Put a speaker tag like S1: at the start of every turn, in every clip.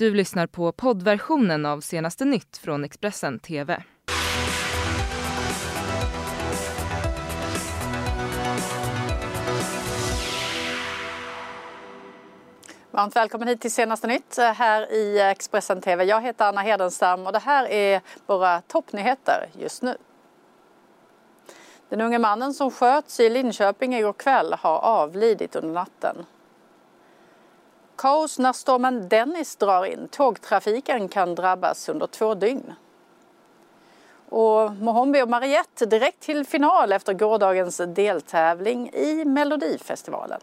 S1: Du lyssnar på poddversionen av senaste nytt från Expressen TV.
S2: Varmt välkommen hit till senaste nytt eh, här i Expressen TV. Jag heter Anna Hedenstam och det här är våra toppnyheter just nu. Den unge mannen som sköts i Linköping igår kväll har avlidit under natten. Kaos när stormen Dennis drar in. Tågtrafiken kan drabbas under två dygn. Och Mohombi och Mariette direkt till final efter gårdagens deltävling i Melodifestivalen.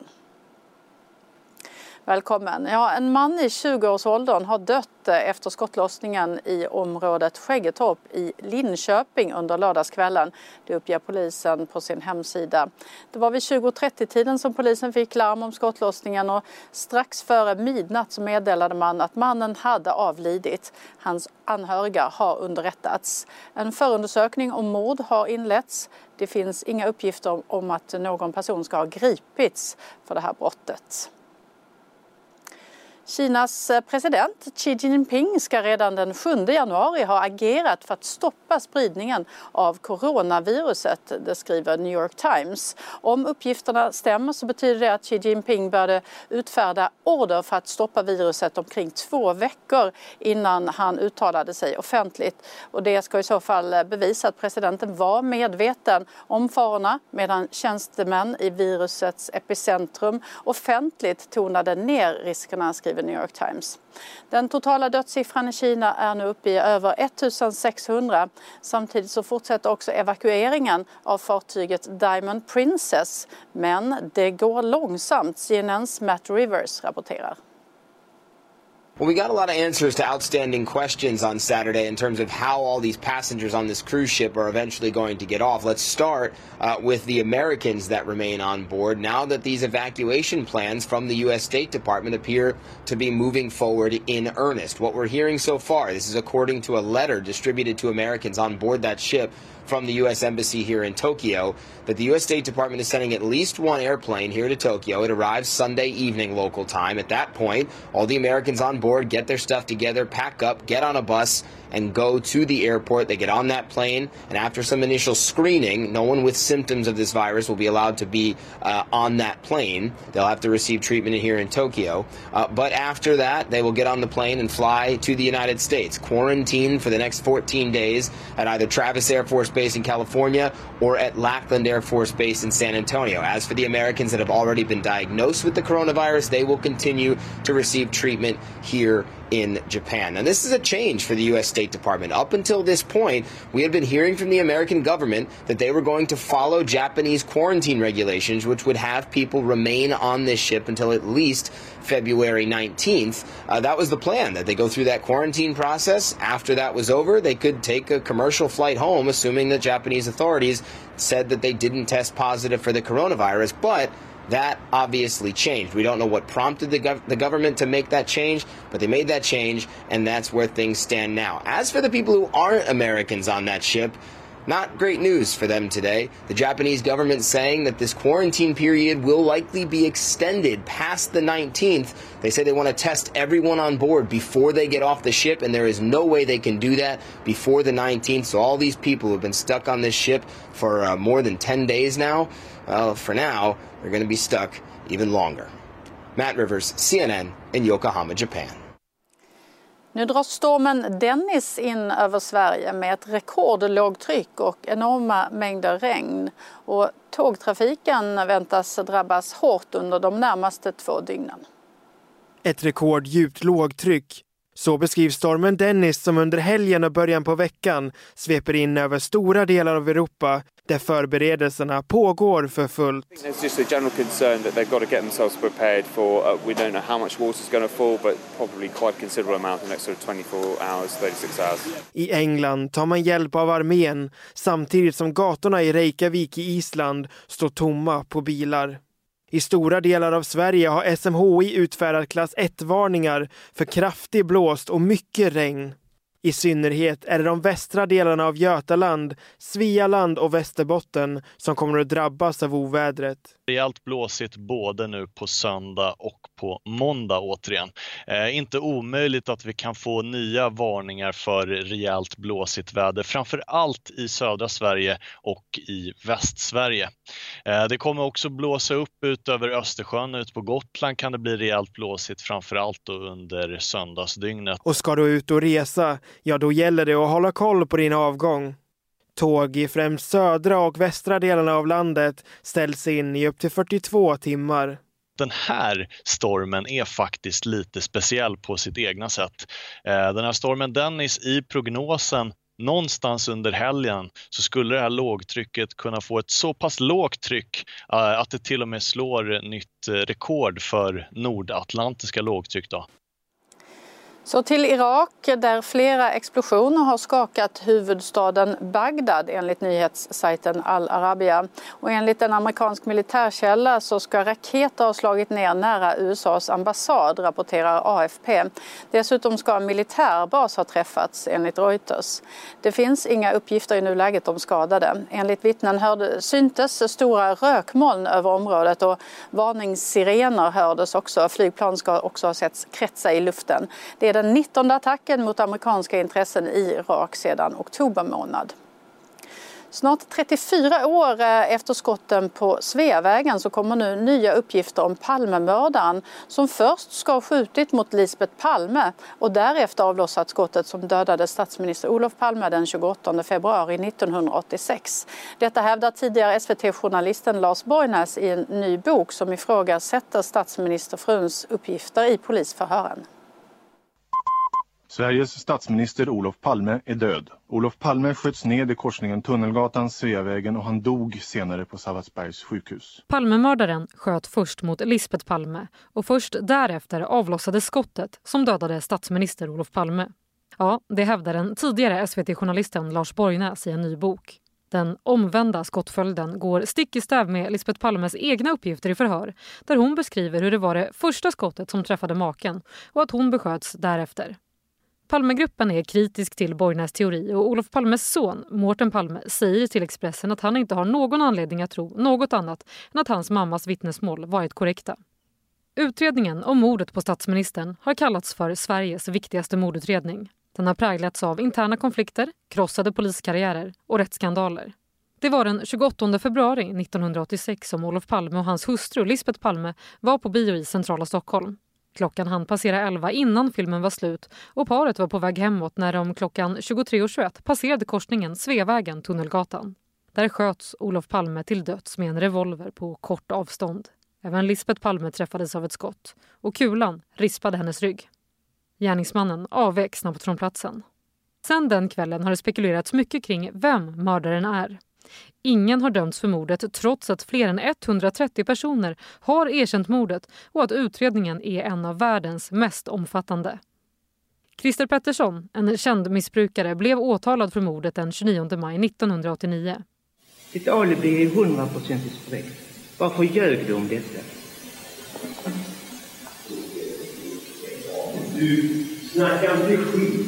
S2: Välkommen. Ja, en man i 20-årsåldern har dött eh, efter skottlossningen i området Skäggetorp i Linköping under lördagskvällen. Det uppger polisen på sin hemsida. Det var vid 20.30-tiden som polisen fick larm om skottlossningen och strax före midnatt så meddelade man att mannen hade avlidit. Hans anhöriga har underrättats. En förundersökning om mord har inletts. Det finns inga uppgifter om att någon person ska ha gripits för det här brottet. Kinas eh, president Xi Jinping ska redan den 7 januari ha agerat för att stoppa spridningen av coronaviruset, det skriver New York Times. Om uppgifterna stämmer så betyder det att Xi Jinping började utfärda order för att stoppa viruset omkring två veckor innan han uttalade sig offentligt. Och det ska i så fall bevisa att presidenten var medveten om farorna medan tjänstemän i virusets epicentrum offentligt tonade ner riskerna, skriver skriver New York Times. Den totala dödssiffran i Kina är nu uppe i över 1600. Samtidigt så fortsätter också evakueringen av fartyget Diamond Princess. Men det går långsamt, CNNs Matt Rivers rapporterar.
S3: Well, we got a lot of answers to outstanding questions on Saturday in terms of how all these passengers on this cruise ship are eventually going to get off. Let's start uh, with the Americans that remain on board now that these evacuation plans from the U.S. State Department appear to be moving forward in earnest. What we're hearing so far, this is according to a letter distributed to Americans on board that ship from the U.S. Embassy here in Tokyo that the U.S. State Department is sending at least one airplane here to Tokyo. It arrives Sunday evening local time. At that point, all the Americans on board get their stuff together, pack up, get on a bus, and go to the airport. They get on that plane, and after some initial screening, no one with symptoms of this virus will be allowed to be uh, on that plane. They'll have to receive treatment here in Tokyo. Uh, but after that, they will get on the plane and fly to the United States, quarantine for the next 14 days at either Travis Air Force Base in California or at Lackland Air Force Base in San Antonio. As for the Americans that have already been diagnosed with the coronavirus, they will continue to receive treatment here in Japan. Now, this is a change for the U.S. State Department. Up until this point, we had been hearing from the American government that they were going to follow Japanese quarantine regulations, which would have people remain on this ship until at least February 19th. Uh, that was the plan, that they go through that quarantine process. After that was over, they could take a commercial flight home, assuming that Japanese authorities said that they didn't test positive for the coronavirus. But that obviously changed. We don't know what prompted the, gov- the government to make that change, but they made that change, and that's where things stand now. As for the people who aren't Americans on that ship, not great news for them today. The Japanese government saying that this quarantine period will likely be extended past the 19th. They say they want to test everyone on board before they get off the ship, and there is no way they can do that before the 19th. So, all these people who have been stuck on this ship for uh, more than 10 days now, well, for now, they're going to be stuck even longer. Matt Rivers, CNN in Yokohama, Japan.
S2: Nu drar stormen Dennis in över Sverige med ett rekordlågtryck och enorma mängder regn. Och tågtrafiken väntas drabbas hårt under de närmaste två dygnen.
S4: Ett rekorddjupt lågtryck så beskrivs stormen Dennis som under helgen och början på veckan sveper in över stora delar av Europa där förberedelserna pågår för fullt.
S5: It's just a general concern that they've got to get themselves prepared for. Uh, we don't know how much water is going to fall, but probably quite a considerable amount in the next sort of 24 hours, 36 hours.
S4: I England tar man hjälp av armén samtidigt som gatorna i Reykjavik i Island står tomma på bilar. I stora delar av Sverige har SMHI utfärdat klass 1-varningar för kraftig blåst och mycket regn. I synnerhet är det de västra delarna av Götaland, Svealand och Västerbotten som kommer att drabbas av ovädret.
S6: Rejält blåsigt både nu på söndag och på måndag återigen. Eh, inte omöjligt att vi kan få nya varningar för rejält blåsigt väder, framför allt i södra Sverige och i Västsverige. Eh, det kommer också blåsa upp ut över Östersjön, ut på Gotland kan det bli rejält blåsigt, framför allt under söndagsdygnet.
S4: Och ska du ut och resa, ja då gäller det att hålla koll på din avgång. Tåg i främst södra och västra delarna av landet ställs in i upp till 42 timmar.
S6: Den här stormen är faktiskt lite speciell på sitt egna sätt. Eh, den här stormen Dennis i prognosen någonstans under helgen så skulle det här lågtrycket kunna få ett så pass lågt tryck eh, att det till och med slår nytt eh, rekord för nordatlantiska lågtryck. Då.
S2: Så till Irak där flera explosioner har skakat huvudstaden Bagdad enligt nyhetssajten Al Arabia. Och enligt en amerikansk militärkälla så ska raketer ha slagit ner nära USAs ambassad, rapporterar AFP. Dessutom ska en militärbas ha träffats enligt Reuters. Det finns inga uppgifter i nuläget om skadade. Enligt vittnen hörde, syntes stora rökmoln över området och varningssirener hördes också. Flygplan ska också ha setts kretsa i luften. Det är den 19 attacken mot amerikanska intressen i Irak sedan oktober månad. Snart 34 år eh, efter skotten på Sveavägen så kommer nu nya uppgifter om Palmemördaren som först ska ha skjutit mot Lisbeth Palme och därefter avlossat skottet som dödade statsminister Olof Palme den 28 februari 1986. Detta hävdar tidigare SVT-journalisten Lars Borgnäs i en ny bok som ifrågasätter statsministerfruns uppgifter i polisförhören.
S7: Sveriges statsminister Olof Palme är död. Olof Palme sköts ned i korsningen Tunnelgatan, Sveavägen och han dog senare på Sabbatsbergs sjukhus.
S8: Palmemördaren sköt först mot Lisbeth Palme och först därefter avlossade skottet som dödade statsminister Olof Palme. Ja, det hävdar den tidigare SVT-journalisten Lars Borgnäs i en ny bok. Den omvända skottföljden går stick i stäv med Lisbeth Palmes egna uppgifter i förhör där hon beskriver hur det var det första skottet som träffade maken och att hon besköts därefter. Palmegruppen är kritisk till Borgnäs teori och Olof Palmes son, Mårten Palme, säger till Expressen att han inte har någon anledning att tro något annat än att hans mammas vittnesmål varit korrekta. Utredningen om mordet på statsministern har kallats för Sveriges viktigaste mordutredning. Den har präglats av interna konflikter, krossade poliskarriärer och rättsskandaler. Det var den 28 februari 1986 som Olof Palme och hans hustru Lisbeth Palme var på bio i centrala Stockholm. Klockan hann passera 11 innan filmen var slut och paret var på väg hemåt när de klockan 23.21 passerade korsningen Sveavägen-Tunnelgatan. Där sköts Olof Palme till döds med en revolver på kort avstånd. Även Lisbeth Palme träffades av ett skott och kulan rispade hennes rygg. Gärningsmannen avvek snabbt från platsen. Sen den kvällen har det spekulerats mycket kring vem mördaren är. Ingen har dömts för mordet trots att fler än 130 personer har erkänt mordet och att utredningen är en av världens mest omfattande. Christer Pettersson, en känd missbrukare, blev åtalad för mordet den 29 maj 1989.
S9: Ditt alibi är hundraprocentigt korrekt. Varför ljög du om detta? Du snackar inte skit.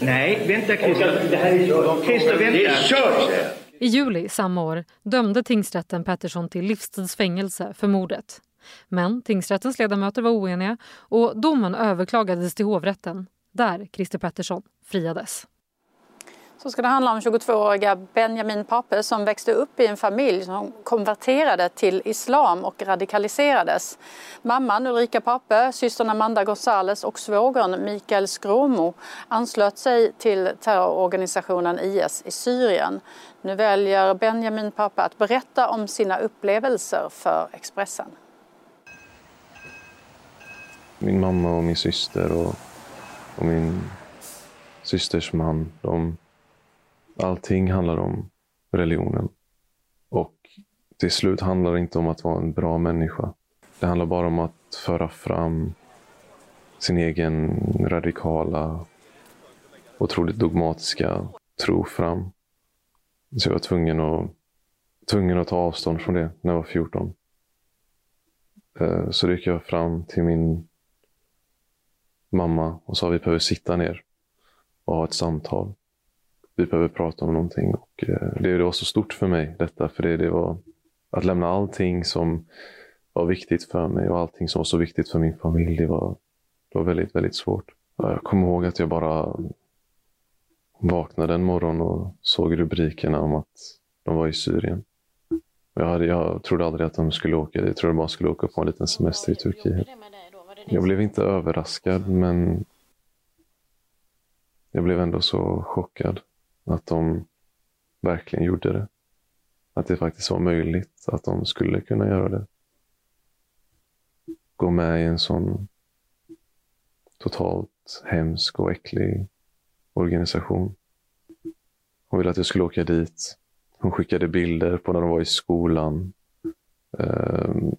S9: Nej, vänta Christer. Christer, vänta. Det är kört,
S8: i juli samma år dömde tingsrätten Pettersson till livstidsfängelse för mordet. Men tingsrättens ledamöter var oeniga och domen överklagades till hovrätten där Christer Pettersson friades.
S2: Så ska det handla om 22-åriga Benjamin Pape som växte upp i en familj som konverterade till islam och radikaliserades. Mamman Ulrika Pape, systern Amanda Gonzales och svågern Mikael Skråmo anslöt sig till terrororganisationen IS i Syrien. Nu väljer Benjamin Pape att berätta om sina upplevelser för Expressen.
S10: Min mamma och min syster och, och min systers man, de Allting handlar om religionen. Och till slut handlar det inte om att vara en bra människa. Det handlar bara om att föra fram sin egen radikala, otroligt dogmatiska tro fram. Så jag var tvungen att, tvungen att ta avstånd från det när jag var 14. Eh, så då gick jag fram till min mamma och sa att vi behöver sitta ner och ha ett samtal vi behöver prata om någonting. Och, eh, det, det var så stort för mig detta, för det, det var att lämna allting som var viktigt för mig och allting som var så viktigt för min familj, det var, det var väldigt, väldigt svårt. Jag kommer ihåg att jag bara vaknade en morgon och såg rubrikerna om att de var i Syrien. Jag, hade, jag trodde aldrig att de skulle åka dit. Jag trodde de bara skulle åka på en liten semester i Turkiet. Jag blev inte överraskad, men jag blev ändå så chockad att de verkligen gjorde det. Att det faktiskt var möjligt att de skulle kunna göra det. Gå med i en sån totalt hemsk och äcklig organisation. Hon ville att jag skulle åka dit. Hon skickade bilder på när de var i skolan. Um,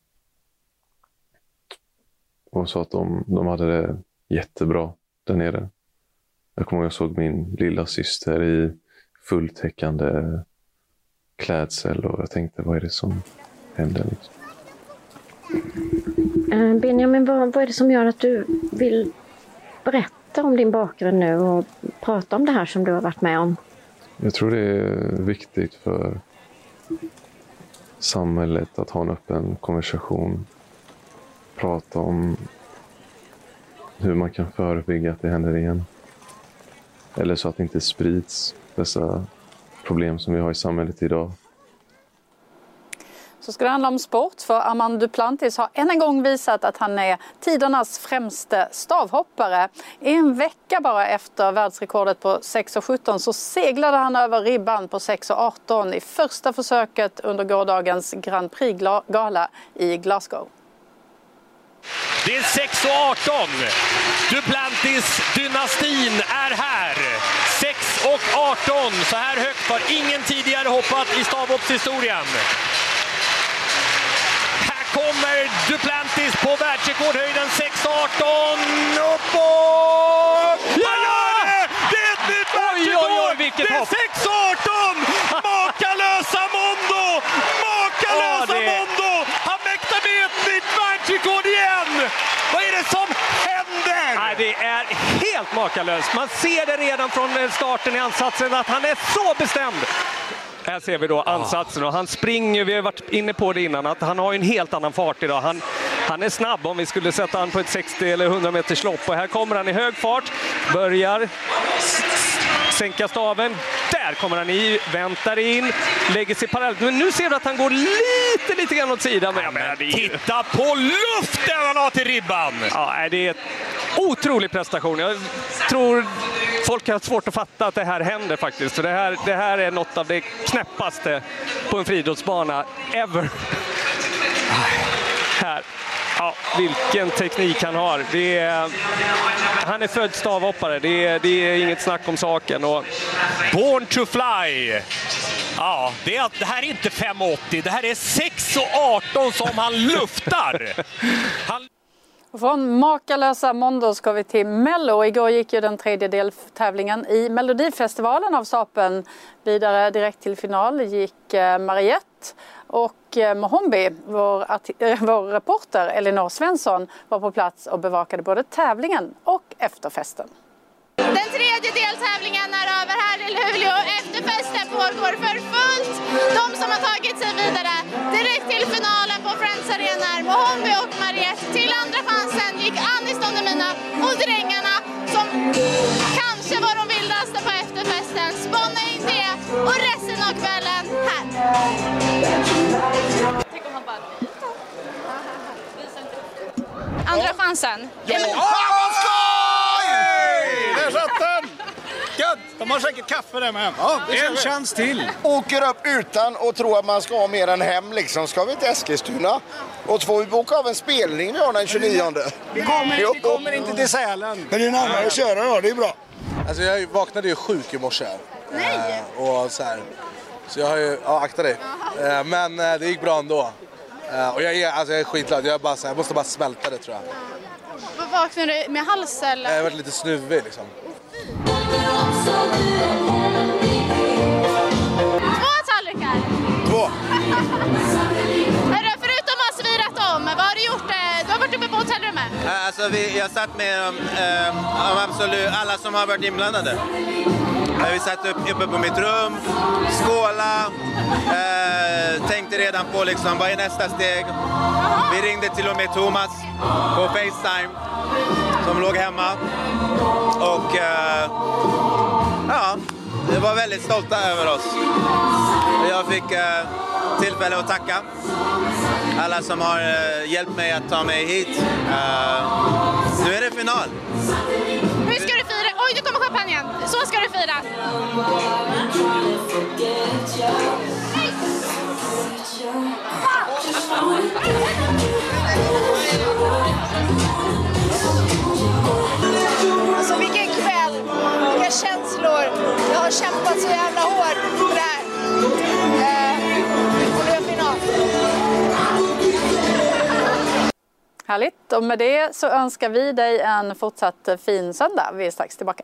S10: och sa att de, de hade det jättebra där nere. Jag kommer ihåg att jag såg min lilla syster i fulltäckande klädsel och jag tänkte, vad är det som händer? Liksom?
S11: Eh, Benjamin, vad, vad är det som gör att du vill berätta om din bakgrund nu och prata om det här som du har varit med om?
S10: Jag tror det är viktigt för samhället att ha en öppen konversation. Prata om hur man kan förebygga att det händer igen. Eller så att det inte sprids, dessa problem som vi har i samhället idag.
S2: Så ska det handla om sport för Armand Duplantis har än en gång visat att han är tidernas främste stavhoppare. En vecka bara efter världsrekordet på 6.17 så seglade han över ribban på 6.18 i första försöket under gårdagens Grand Prix-gala i Glasgow.
S12: Det är 6.18. Duplantis-dynastin är här. 6.18. Så här högt har ingen tidigare hoppat i stavhoppshistorien kommer Duplantis på världsrekordhöjden 6.18 uppåt!
S13: Ja! Det är ett nytt världsrekord! Det är 6.18! Makalösa Mondo! Makalösa ja, det... Mondo! Han mäktar med ett nytt världsrekord igen! Vad är det som händer?
S12: Nej, det är helt makalöst. Man ser det redan från starten i ansatsen att han är så bestämd. Här ser vi då ansatsen och han springer, vi har varit inne på det innan, att han har en helt annan fart idag. Han, han är snabb om vi skulle sätta han på ett 60 eller 100 meters lopp och här kommer han i hög fart, börjar sänka staven. Där kommer han i, väntar in, lägger sig parallellt. Men nu ser du att han går lite, lite grann åt sidan. Men,
S13: men, titta på luften han har till ribban!
S12: Ja, det är otrolig prestation. Jag tror folk har svårt att fatta att det här händer faktiskt. Så det, här, det här är något av det knäppaste på en friidrottsbana ever. Här. Ja, vilken teknik han har. Det är, han är född stavhoppare, det är, det är inget snack om saken. Och...
S13: Born to fly! Ja, det, är, det här är inte 5,80, det här är 6,18 som han luftar! Han...
S2: Från makalösa Mondo ska vi till Mello. Igår gick ju den tredje deltävlingen i Melodifestivalen av stapeln. Vidare direkt till final gick eh, Mariette och eh, Mohombi, vår, eh, vår reporter Elinor Svensson, var på plats och bevakade både tävlingen och efterfesten.
S14: Den tredje deltävlingen är över här i Luleå. Efterfesten pågår för fullt. De som har tagit sig vidare direkt till finalen på Friends Arena är Mohombi och Mariette. Till andra chansen gick Anis Don Demina och drängarna som kanske var de vildaste på efterfesten. Spana in det och resten av kvällen här. Tänk om han bara Andra chansen.
S13: Ja, vad skoj! Där satt den! Gött! De har säkert kaffe där med. Ja, en chans till.
S15: Åker upp utan att tro att man ska ha mer än hem liksom. Ska vi till Eskilstuna? Och så får vi boka av en spelning vi har den 29.
S13: Vi kommer, vi kommer inte till Sälen.
S15: Men det är närmare att köra då, det är bra.
S16: Alltså jag vaknade ju sjuk i morse.
S14: Nej!
S16: Eh, och så här. Så jag har ju, ja akta dig. Eh, men eh, det gick bra ändå. Och jag är, alltså jag är skitglad, jag, är bara, så här, jag måste bara smälta det tror jag.
S14: Vad Vaknade du med hals eller?
S16: Jag har varit lite snuvig liksom.
S14: Två tallrikar!
S15: Två.
S14: Hörru, förutom att svirat om, vad har du gjort? Eh, Du har varit uppe på hotellrummet.
S17: Alltså vi, jag satt med um, um, absolut alla som har varit inblandade. Vi satt upp, uppe på mitt rum, skåla, eh, tänkte redan på liksom, vad är nästa steg. Vi ringde till och med Thomas på Facetime som låg hemma. Och eh, ja, vi var väldigt stolta över oss. Jag fick eh, tillfälle att tacka alla som har eh, hjälpt mig att ta mig hit. Eh, nu är det final.
S18: Champagnen. Så ska du fira.
S14: Alltså vilken kväll, vilka känslor. Jag har kämpat så jävla hårt för det här. Eh, och nu är final.
S2: Härligt. Och med det så önskar vi dig en fortsatt fin söndag. Vi är strax tillbaka.